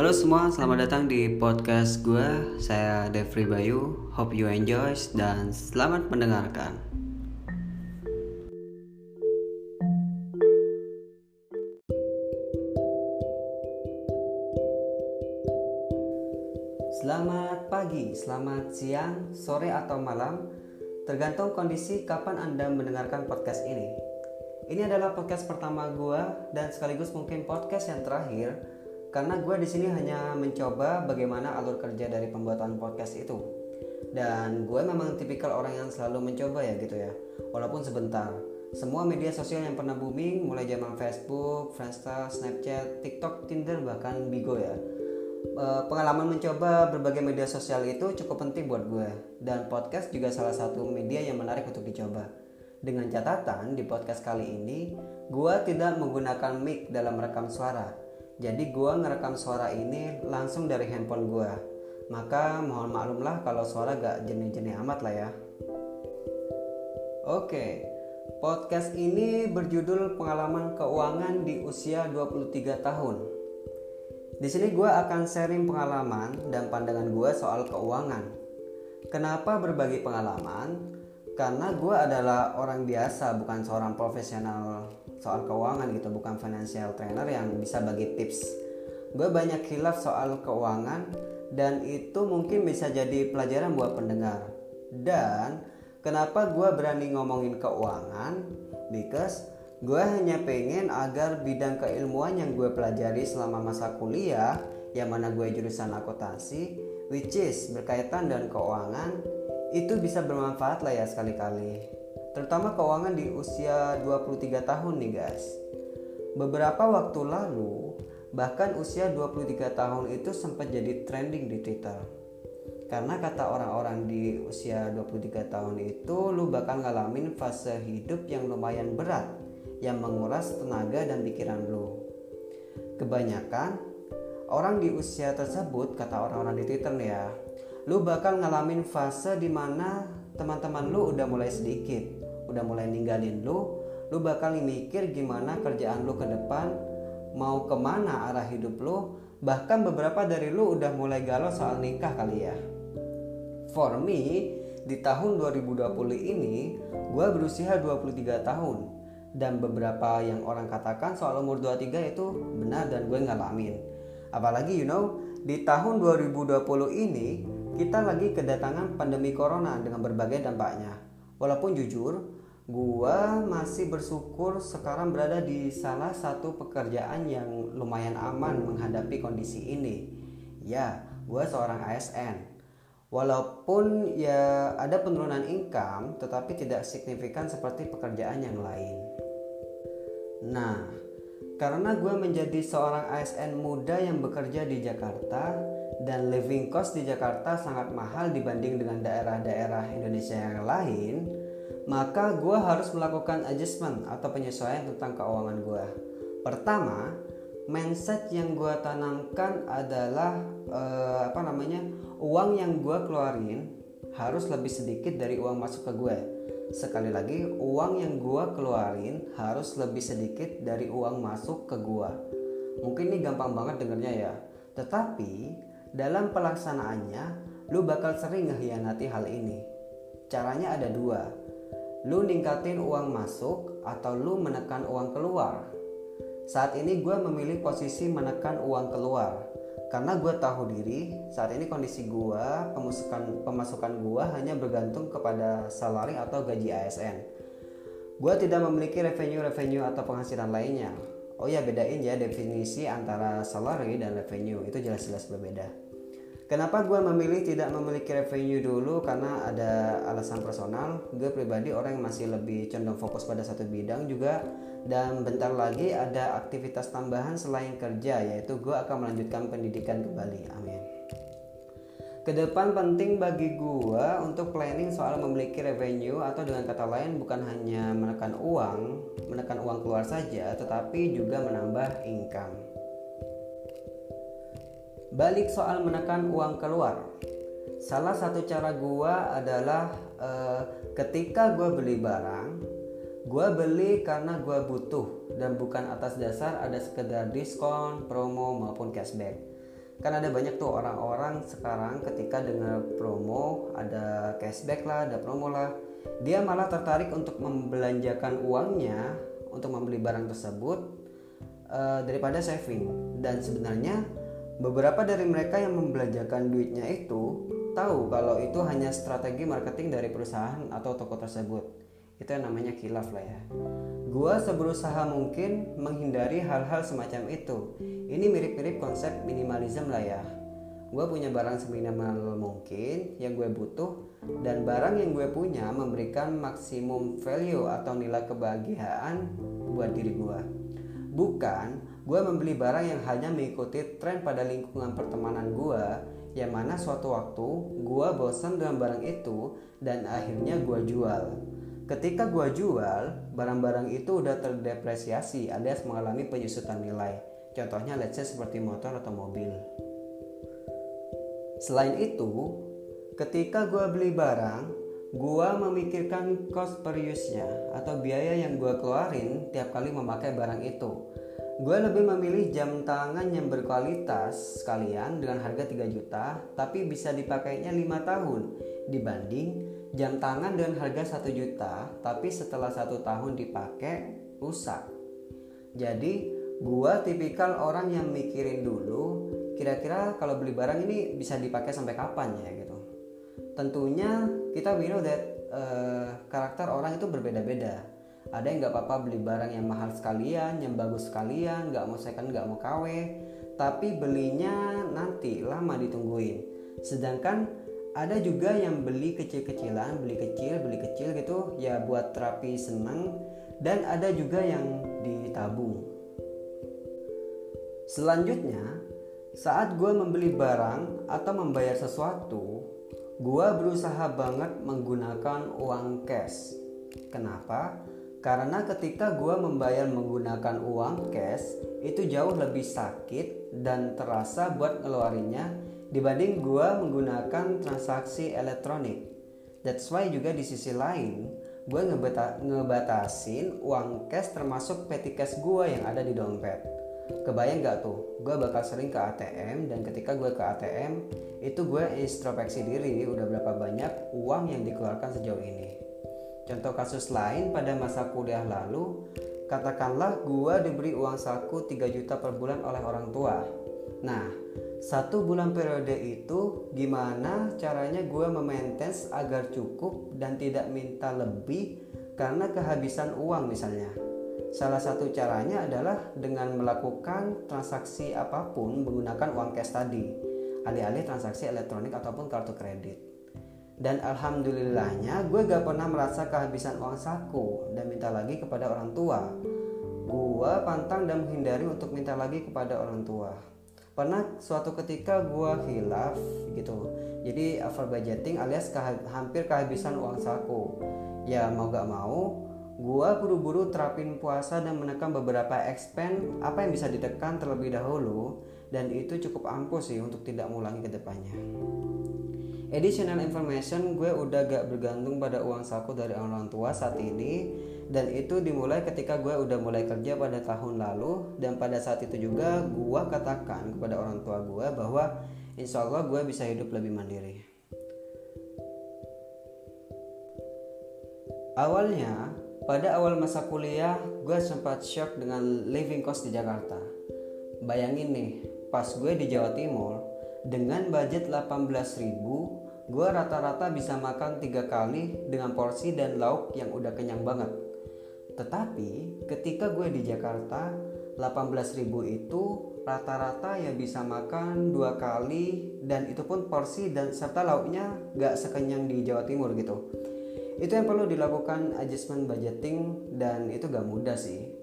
Halo semua, selamat datang di podcast gue. Saya Devri Bayu. Hope you enjoy dan selamat mendengarkan. Selamat pagi, selamat siang, sore atau malam, tergantung kondisi kapan Anda mendengarkan podcast ini. Ini adalah podcast pertama gue dan sekaligus mungkin podcast yang terakhir karena gue di sini hanya mencoba bagaimana alur kerja dari pembuatan podcast itu. Dan gue memang tipikal orang yang selalu mencoba ya gitu ya. Walaupun sebentar semua media sosial yang pernah booming mulai zaman Facebook, Friendster, Snapchat, TikTok, Tinder bahkan Bigo ya. E, pengalaman mencoba berbagai media sosial itu cukup penting buat gue dan podcast juga salah satu media yang menarik untuk dicoba. Dengan catatan di podcast kali ini gue tidak menggunakan mic dalam merekam suara jadi gue ngerekam suara ini langsung dari handphone gue. Maka mohon maklumlah kalau suara gak jenis-jenis amat lah ya. Oke, podcast ini berjudul pengalaman keuangan di usia 23 tahun. Di sini gue akan sharing pengalaman dan pandangan gue soal keuangan. Kenapa berbagi pengalaman? Karena gue adalah orang biasa, bukan seorang profesional soal keuangan gitu bukan financial trainer yang bisa bagi tips. Gue banyak hilaf soal keuangan dan itu mungkin bisa jadi pelajaran buat pendengar. Dan kenapa gue berani ngomongin keuangan? Because gue hanya pengen agar bidang keilmuan yang gue pelajari selama masa kuliah yang mana gue jurusan akuntansi which is berkaitan dengan keuangan itu bisa bermanfaat lah ya sekali-kali terutama keuangan di usia 23 tahun nih guys. Beberapa waktu lalu, bahkan usia 23 tahun itu sempat jadi trending di Twitter. Karena kata orang-orang di usia 23 tahun itu lu bakal ngalamin fase hidup yang lumayan berat yang menguras tenaga dan pikiran lu. Kebanyakan orang di usia tersebut kata orang-orang di Twitter nih ya, lu bakal ngalamin fase di mana teman-teman lu udah mulai sedikit udah mulai ninggalin lu. Lu bakal mikir gimana kerjaan lu ke depan mau ke mana arah hidup lu. Bahkan beberapa dari lu udah mulai galau soal nikah kali ya. For me di tahun 2020 ini gue berusia 23 tahun. Dan beberapa yang orang katakan soal umur 23 itu benar dan gue ngalamin. Apalagi you know di tahun 2020 ini kita lagi kedatangan pandemi corona dengan berbagai dampaknya walaupun jujur gua masih bersyukur sekarang berada di salah satu pekerjaan yang lumayan aman menghadapi kondisi ini. Ya, gua seorang ASN. Walaupun ya ada penurunan income, tetapi tidak signifikan seperti pekerjaan yang lain. Nah, karena gue menjadi seorang ASN muda yang bekerja di Jakarta dan living cost di Jakarta sangat mahal dibanding dengan daerah-daerah Indonesia yang lain, maka gue harus melakukan adjustment atau penyesuaian tentang keuangan gue. Pertama, mindset yang gue tanamkan adalah uh, apa namanya uang yang gue keluarin harus lebih sedikit dari uang masuk ke gue. Sekali lagi, uang yang gue keluarin harus lebih sedikit dari uang masuk ke gue. Mungkin ini gampang banget dengernya ya. Tetapi dalam pelaksanaannya, lu bakal sering ngehianati hal ini. Caranya ada dua. Lu ningkatin uang masuk atau lu menekan uang keluar. Saat ini gue memilih posisi menekan uang keluar. Karena gue tahu diri saat ini kondisi gue pemasukan pemasukan gue hanya bergantung kepada salary atau gaji ASN gue tidak memiliki revenue-revenue atau penghasilan lainnya oh ya bedain ya definisi antara salary dan revenue itu jelas-jelas berbeda Kenapa gue memilih tidak memiliki revenue dulu karena ada alasan personal. Gue pribadi orang yang masih lebih condong fokus pada satu bidang juga dan bentar lagi ada aktivitas tambahan selain kerja yaitu gue akan melanjutkan pendidikan kembali. Amin. Ke depan penting bagi gue untuk planning soal memiliki revenue atau dengan kata lain bukan hanya menekan uang, menekan uang keluar saja, tetapi juga menambah income. Balik soal menekan uang keluar. Salah satu cara gua adalah uh, ketika gua beli barang, gua beli karena gua butuh dan bukan atas dasar ada sekedar diskon, promo maupun cashback. Kan ada banyak tuh orang-orang sekarang ketika dengar promo ada cashback lah ada promo lah. Dia malah tertarik untuk membelanjakan uangnya untuk membeli barang tersebut uh, daripada saving. Dan sebenarnya beberapa dari mereka yang membelanjakan duitnya itu tahu kalau itu hanya strategi marketing dari perusahaan atau toko tersebut itu yang namanya kilaf lah ya. Gua seberusaha mungkin menghindari hal-hal semacam itu. Ini mirip-mirip konsep minimalism lah ya. Gue punya barang seminimal mungkin yang gue butuh dan barang yang gue punya memberikan maksimum value atau nilai kebahagiaan buat diri gue bukan gue membeli barang yang hanya mengikuti tren pada lingkungan pertemanan gue yang mana suatu waktu gue bosan dengan barang itu dan akhirnya gue jual ketika gue jual barang-barang itu udah terdepresiasi alias mengalami penyusutan nilai contohnya let's say seperti motor atau mobil Selain itu, ketika gue beli barang, gue memikirkan cost per use-nya atau biaya yang gue keluarin tiap kali memakai barang itu. Gue lebih memilih jam tangan yang berkualitas sekalian dengan harga 3 juta tapi bisa dipakainya 5 tahun dibanding jam tangan dengan harga 1 juta tapi setelah satu tahun dipakai rusak. Jadi gue tipikal orang yang mikirin dulu kira-kira kalau beli barang ini bisa dipakai sampai kapan ya gitu. Tentunya kita we know that uh, karakter orang itu berbeda-beda. Ada yang nggak apa-apa beli barang yang mahal sekalian yang bagus sekalian nggak mau second nggak mau KW tapi belinya nanti lama ditungguin. Sedangkan ada juga yang beli kecil-kecilan beli kecil beli kecil gitu ya buat terapi seneng dan ada juga yang ditabung selanjutnya saat gue membeli barang atau membayar sesuatu, gue berusaha banget menggunakan uang cash. Kenapa? Karena ketika gue membayar menggunakan uang cash, itu jauh lebih sakit dan terasa buat ngeluarinnya dibanding gue menggunakan transaksi elektronik. That's why juga di sisi lain, gue ngebatasin uang cash termasuk petty cash gue yang ada di dompet. Kebayang gak tuh? Gue bakal sering ke ATM dan ketika gue ke ATM itu gue introspeksi diri udah berapa banyak uang yang dikeluarkan sejauh ini. Contoh kasus lain pada masa kuliah lalu katakanlah gue diberi uang saku 3 juta per bulan oleh orang tua nah satu bulan periode itu gimana caranya gue memaintain agar cukup dan tidak minta lebih karena kehabisan uang misalnya Salah satu caranya adalah dengan melakukan transaksi apa pun menggunakan uang cash tadi, alih-alih transaksi elektronik ataupun kartu kredit. Dan alhamdulillahnya gue gak pernah merasa kehabisan uang saku dan minta lagi kepada orang tua. Gue pantang dan menghindari untuk minta lagi kepada orang tua. Pernah suatu ketika gue hilaf gitu. Jadi over budgeting alias hampir kehabisan uang saku. Ya mau gak mau Gua buru-buru terapin puasa dan menekan beberapa expense apa yang bisa ditekan terlebih dahulu dan itu cukup ampuh sih untuk tidak mengulangi ke depannya. Additional information gue udah gak bergantung pada uang saku dari orang tua saat ini dan itu dimulai ketika gue udah mulai kerja pada tahun lalu dan pada saat itu juga gue katakan kepada orang tua gue bahwa insya Allah gue bisa hidup lebih mandiri. Awalnya pada awal masa kuliah, gue sempat shock dengan living cost di Jakarta. Bayangin nih, pas gue di Jawa Timur, dengan budget 18 ribu, gue rata-rata bisa makan tiga kali dengan porsi dan lauk yang udah kenyang banget. Tetapi ketika gue di Jakarta, 18 ribu itu rata-rata ya bisa makan dua kali dan itu pun porsi dan serta lauknya gak sekenyang di Jawa Timur gitu itu yang perlu dilakukan adjustment budgeting dan itu gak mudah sih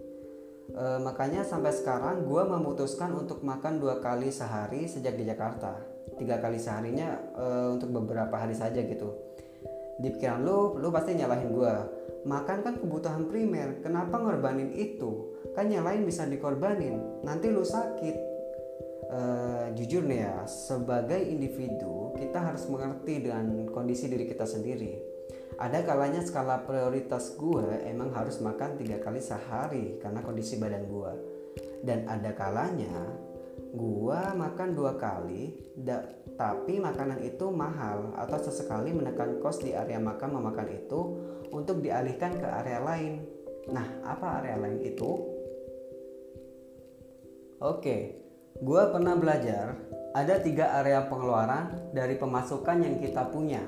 e, makanya sampai sekarang gue memutuskan untuk makan dua kali sehari sejak di Jakarta. Tiga kali seharinya e, untuk beberapa hari saja gitu. Di pikiran lu lu pasti nyalahin gue makan kan kebutuhan primer. Kenapa ngorbanin itu? Kan yang lain bisa dikorbanin. Nanti lu sakit. Uh, jujur nih ya, sebagai individu kita harus mengerti dengan kondisi diri kita sendiri ada kalanya skala prioritas gue emang harus makan tiga kali sehari karena kondisi badan gue dan ada kalanya gua makan dua kali da, tapi makanan itu mahal atau sesekali menekan kos di area makan memakan itu untuk dialihkan ke area lain. Nah apa area lain itu? Oke gua pernah belajar ada tiga area pengeluaran dari pemasukan yang kita punya.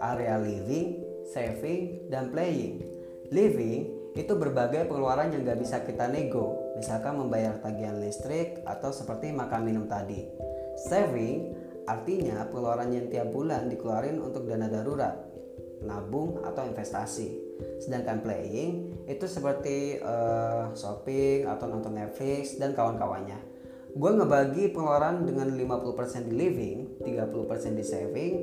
Area living saving dan playing living itu berbagai pengeluaran yang gak bisa kita nego, misalkan membayar tagihan listrik atau seperti makan minum tadi. Saving artinya pengeluaran yang tiap bulan dikeluarin untuk dana darurat, nabung atau investasi. Sedangkan playing itu seperti uh, shopping atau nonton Netflix dan kawan-kawannya. Gue ngebagi pengeluaran dengan 50% di living, 30% di saving,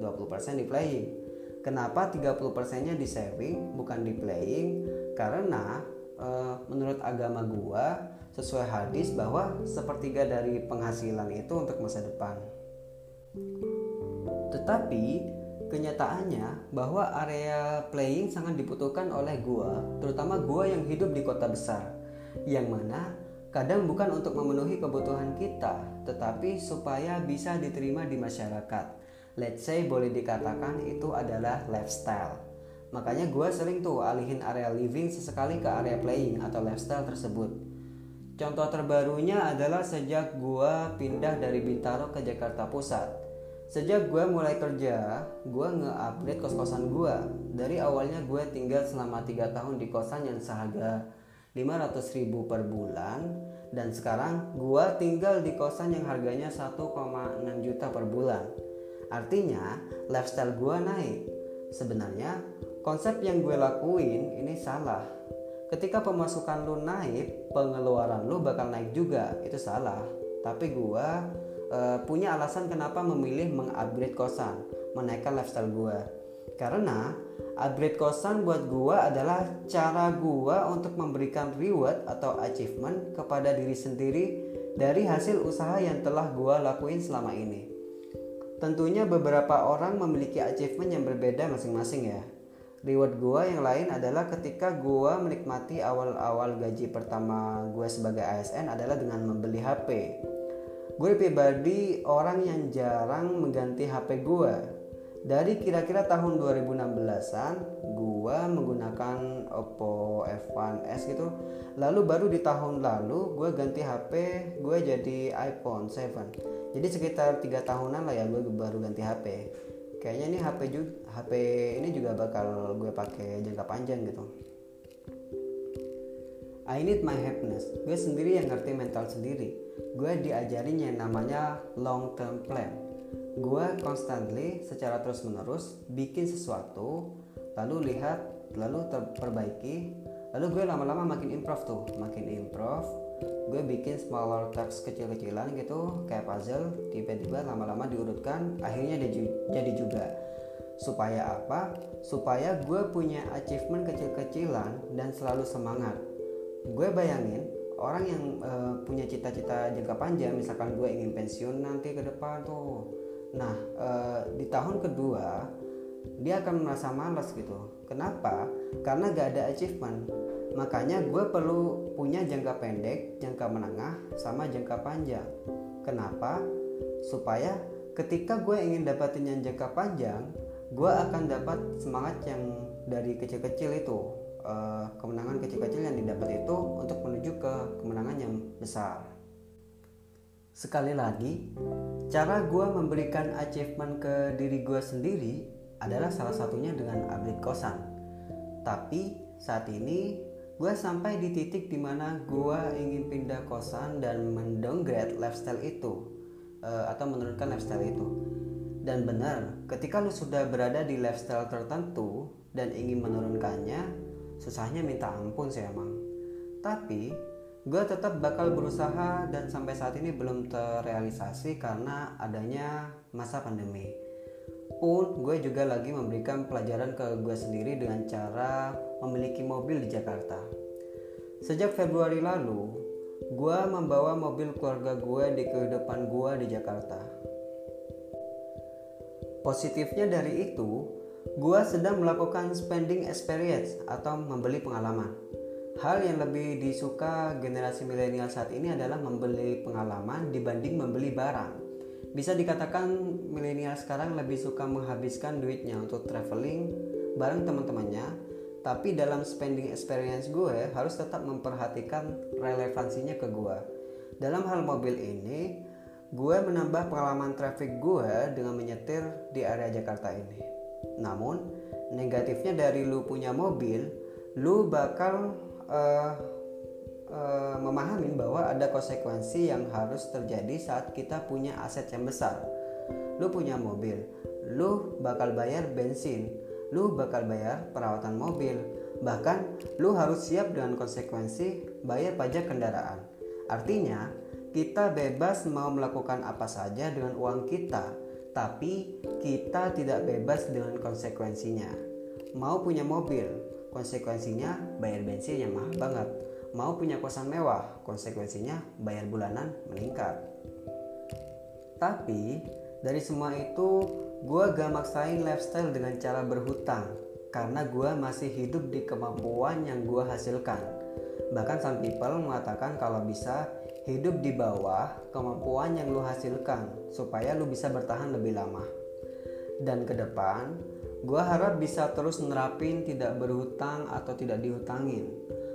20% di playing. Kenapa 30%-nya di saving bukan di playing? karena e, menurut agama gua sesuai hadis bahwa sepertiga dari penghasilan itu untuk masa depan. Tetapi kenyataannya bahwa area playing sangat dibutuhkan oleh gua, terutama gua yang hidup di kota besar, yang mana kadang bukan untuk memenuhi kebutuhan kita, tetapi supaya bisa diterima di masyarakat. Let's say boleh dikatakan itu adalah lifestyle. Makanya gue sering tuh alihin area living sesekali ke area playing atau lifestyle tersebut. Contoh terbarunya adalah sejak gue pindah dari Bintaro ke Jakarta Pusat. Sejak gue mulai kerja, gue nge-upgrade kos-kosan gue. Dari awalnya gue tinggal selama 3 tahun di kosan yang seharga 500 ribu per bulan dan sekarang gue tinggal di kosan yang harganya 1,6 juta per bulan. Artinya lifestyle gue naik. Sebenarnya konsep yang gue lakuin ini salah ketika pemasukan lu naik pengeluaran lu bakal naik juga itu salah tapi gue uh, punya alasan kenapa memilih mengupgrade kosan menaikkan lifestyle gue karena upgrade kosan buat gue adalah cara gue untuk memberikan reward atau achievement kepada diri sendiri dari hasil usaha yang telah gue lakuin selama ini. Tentunya beberapa orang memiliki achievement yang berbeda masing-masing ya. Reward gue yang lain adalah ketika gue menikmati awal-awal gaji pertama gue sebagai ASN adalah dengan membeli HP gue pribadi orang yang jarang mengganti HP gue dari kira-kira tahun 2016an gue menggunakan Oppo F1s gitu. Lalu baru di tahun lalu gue ganti HP gue jadi iPhone 7 jadi sekitar tiga tahunan lah ya gue baru ganti HP kayaknya ini HP juga HP ini juga bakal gue pakai jangka panjang gitu. I need my happiness. Gue sendiri yang ngerti mental sendiri. Gue diajarin yang namanya long term plan. Gue constantly secara terus menerus bikin sesuatu lalu lihat lalu terperbaiki lalu gue lama-lama makin improve tuh. Makin improve gue bikin smaller text kecil-kecilan gitu kayak puzzle tiba-tiba lama-lama diurutkan akhirnya jadi juga. Supaya apa? Supaya gue punya achievement kecil-kecilan dan selalu semangat. Gue bayangin orang yang uh, punya cita-cita jangka panjang misalkan gue ingin pensiun nanti ke depan tuh. Nah uh, di tahun kedua dia akan merasa malas gitu. Kenapa? Karena gak ada achievement Makanya gue perlu punya jangka pendek, jangka menengah, sama jangka panjang. Kenapa? Supaya ketika gue ingin dapatin yang jangka panjang, gue akan dapat semangat yang dari kecil-kecil itu. Uh, kemenangan kecil-kecil yang didapat itu untuk menuju ke kemenangan yang besar. Sekali lagi, cara gue memberikan achievement ke diri gue sendiri adalah salah satunya dengan upgrade kosan. Tapi saat ini gue sampai di titik di mana gue ingin pindah kosan dan mendowngrade lifestyle itu uh, atau menurunkan lifestyle itu. Dan benar ketika lu sudah berada di lifestyle tertentu dan ingin menurunkannya susahnya minta ampun sih emang. Tapi gue tetap bakal berusaha dan sampai saat ini belum terrealisasi karena adanya masa pandemi pun gue juga lagi memberikan pelajaran ke gue sendiri dengan cara memiliki mobil di Jakarta. Sejak Februari lalu, gue membawa mobil keluarga gue di kehidupan gue di Jakarta. Positifnya dari itu, gue sedang melakukan spending experience atau membeli pengalaman. hal yang lebih disuka generasi milenial saat ini adalah membeli pengalaman dibanding membeli barang. Bisa dikatakan milenial sekarang lebih suka menghabiskan duitnya untuk traveling bareng teman-temannya, tapi dalam spending experience gue harus tetap memperhatikan relevansinya ke gue. Dalam hal mobil ini, gue menambah pengalaman traffic gue dengan menyetir di area Jakarta ini. Namun, negatifnya dari lu punya mobil, lu bakal uh, uh, memahami bahwa ada konsekuensi yang harus terjadi saat kita punya aset yang besar. Lu punya mobil, lu bakal bayar bensin, lu bakal bayar perawatan mobil, bahkan lu harus siap dengan konsekuensi bayar pajak kendaraan. Artinya, kita bebas mau melakukan apa saja dengan uang kita, tapi kita tidak bebas dengan konsekuensinya. Mau punya mobil, konsekuensinya bayar bensin yang mahal banget mau punya kosan mewah konsekuensinya bayar bulanan meningkat. Tapi dari semua itu gue gak maksain lifestyle dengan cara berhutang karena gue masih hidup di kemampuan yang gue hasilkan. Bahkan some people mengatakan kalau bisa hidup di bawah kemampuan yang lu hasilkan supaya lu bisa bertahan lebih lama. Dan ke depan Gue harap bisa terus nerapin tidak berhutang atau tidak dihutangin.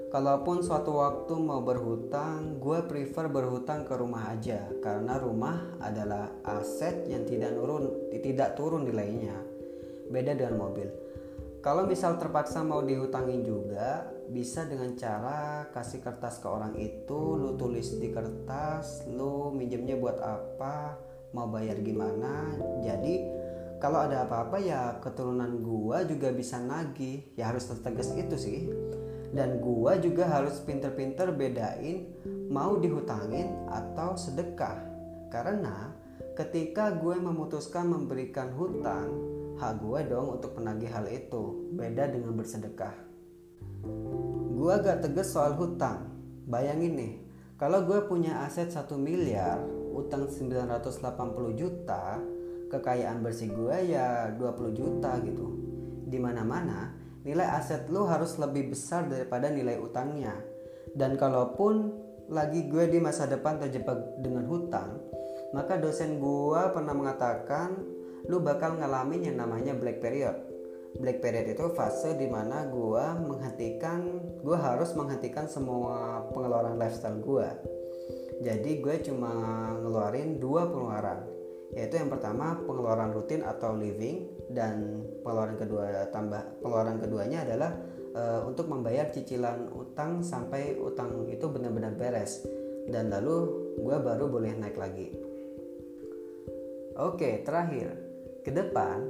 Kalaupun suatu waktu mau berhutang, gue prefer berhutang ke rumah aja karena rumah adalah aset yang tidak turun tidak turun nilainya. Beda dengan mobil. Kalau misal terpaksa mau dihutangin juga, bisa dengan cara kasih kertas ke orang itu, lu tulis di kertas, lu minjemnya buat apa, mau bayar gimana. Jadi kalau ada apa-apa ya keturunan gua juga bisa nagih ya harus tegas itu sih dan gua juga harus pinter-pinter bedain mau dihutangin atau sedekah. Karena ketika gue memutuskan memberikan hutang hak gue dong untuk menagih hal itu. Beda dengan bersedekah. Gue agak tegas soal hutang. Bayangin nih kalau gue punya aset 1 miliar utang 980 juta kekayaan bersih gue ya 20 juta gitu. Di mana-mana nilai aset lu harus lebih besar daripada nilai utangnya. Dan kalaupun lagi gue di masa depan terjebak dengan hutang maka dosen gue pernah mengatakan lu bakal ngalamin yang namanya black period. Black period itu fase di mana gue menghentikan gue harus menghentikan semua pengeluaran lifestyle gue jadi gue cuma ngeluarin dua pengeluaran yaitu yang pertama pengeluaran rutin atau living dan pengeluaran kedua tambah pengeluaran keduanya adalah e, untuk membayar cicilan utang sampai utang itu benar-benar beres. Dan lalu gue baru boleh naik lagi. Oke terakhir. Ke depan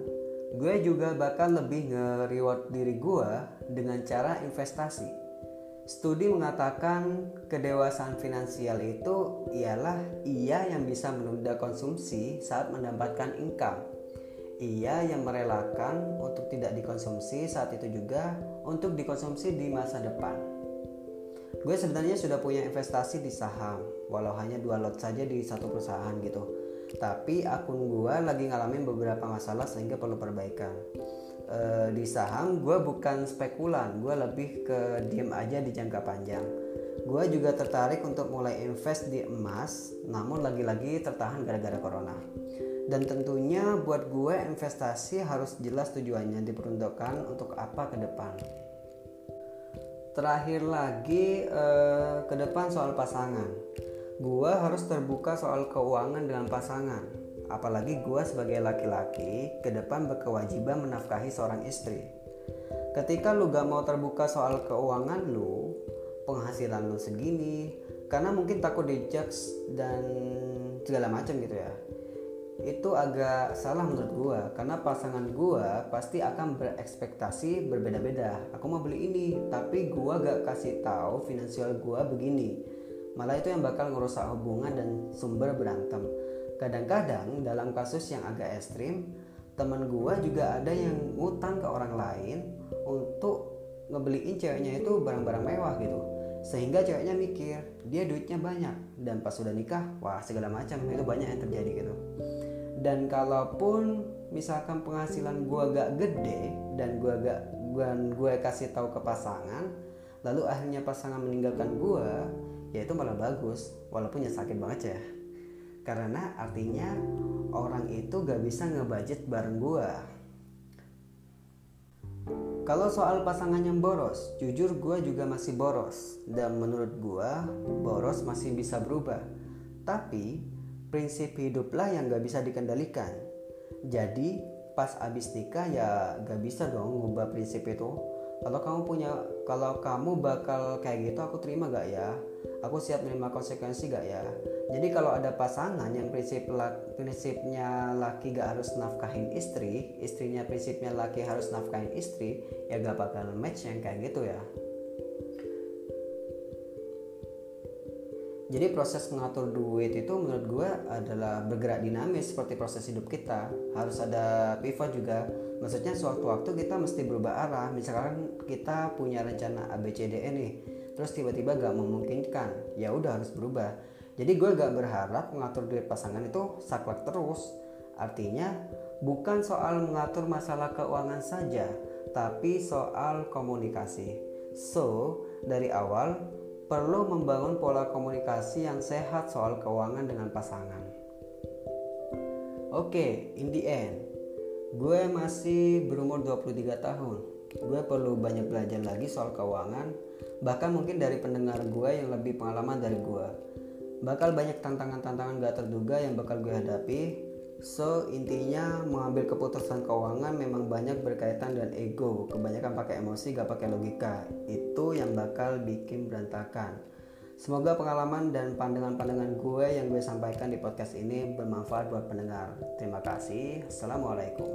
gue juga bakal lebih nge-reward diri gue dengan cara investasi Studi mengatakan kedewasaan finansial itu ialah ia yang bisa menunda konsumsi saat mendapatkan income. Ia yang merelakan untuk tidak dikonsumsi saat itu juga untuk dikonsumsi di masa depan. Gue sebenarnya sudah punya investasi di saham, walau hanya dua lot saja di satu perusahaan gitu. Tapi akun gue lagi ngalamin beberapa masalah sehingga perlu perbaikan uh, di saham gue bukan spekulan. Gue lebih ke diem aja di jangka panjang. Gue juga tertarik untuk mulai invest di emas namun lagi-lagi tertahan gara-gara corona. Dan tentunya buat gue investasi harus jelas tujuannya diperuntukkan untuk apa ke depan. Terakhir lagi uh, ke depan soal pasangan. Gue harus terbuka soal keuangan dengan pasangan Apalagi gue sebagai laki-laki ke depan berkewajiban menafkahi seorang istri. Ketika lu gak mau terbuka soal keuangan lu, penghasilan lu segini, karena mungkin takut dijudge dan segala macam gitu ya. Itu agak salah menurut gue karena pasangan gue pasti akan berekspektasi berbeda-beda. Aku mau beli ini, tapi gue gak kasih tahu finansial gue begini. Malah itu yang bakal ngerusak hubungan dan sumber berantem Kadang-kadang dalam kasus yang agak ekstrim, teman gue juga ada yang ngutang ke orang lain untuk ngebeliin ceweknya itu barang-barang mewah gitu. Sehingga ceweknya mikir, dia duitnya banyak dan pas sudah nikah, wah segala macam itu banyak yang terjadi gitu. Dan kalaupun misalkan penghasilan gue gak gede dan gue gak gue, gue kasih tahu ke pasangan, lalu akhirnya pasangan meninggalkan gue ya itu malah bagus walaupun ya sakit banget ya karena artinya orang itu gak bisa ngebudget bareng gue kalau soal pasangan yang boros, jujur gue juga masih boros dan menurut gue boros masih bisa berubah. Tapi prinsip hiduplah yang gak bisa dikendalikan. Jadi pas abis nikah ya gak bisa dong ngubah prinsip itu kalau kamu punya kalau kamu bakal kayak gitu aku terima gak ya aku siap menerima konsekuensi gak ya jadi kalau ada pasangan yang prinsip prinsipnya laki gak harus nafkahin istri istrinya prinsipnya laki harus nafkahin istri ya gak bakal match yang kayak gitu ya Jadi proses mengatur duit itu menurut gue adalah bergerak dinamis seperti proses hidup kita. Harus ada pivot juga. Maksudnya suatu waktu kita mesti berubah arah. Misalkan kita punya rencana ABCDE nih, terus tiba-tiba gak memungkinkan, ya udah harus berubah. Jadi gue gak berharap mengatur duit pasangan itu saklek terus. Artinya bukan soal mengatur masalah keuangan saja, tapi soal komunikasi. So, dari awal perlu membangun pola komunikasi yang sehat soal keuangan dengan pasangan. Oke, okay, in the end, gue masih berumur 23 tahun. Gue perlu banyak belajar lagi soal keuangan, bahkan mungkin dari pendengar gue yang lebih pengalaman dari gue. Bakal banyak tantangan-tantangan gak terduga yang bakal gue hadapi, So intinya mengambil keputusan keuangan memang banyak berkaitan dengan ego. Kebanyakan pakai emosi gak pakai logika. Itu yang bakal bikin berantakan. Semoga pengalaman dan pandangan-pandangan gue yang gue sampaikan di podcast ini bermanfaat buat pendengar. Terima kasih. Assalamualaikum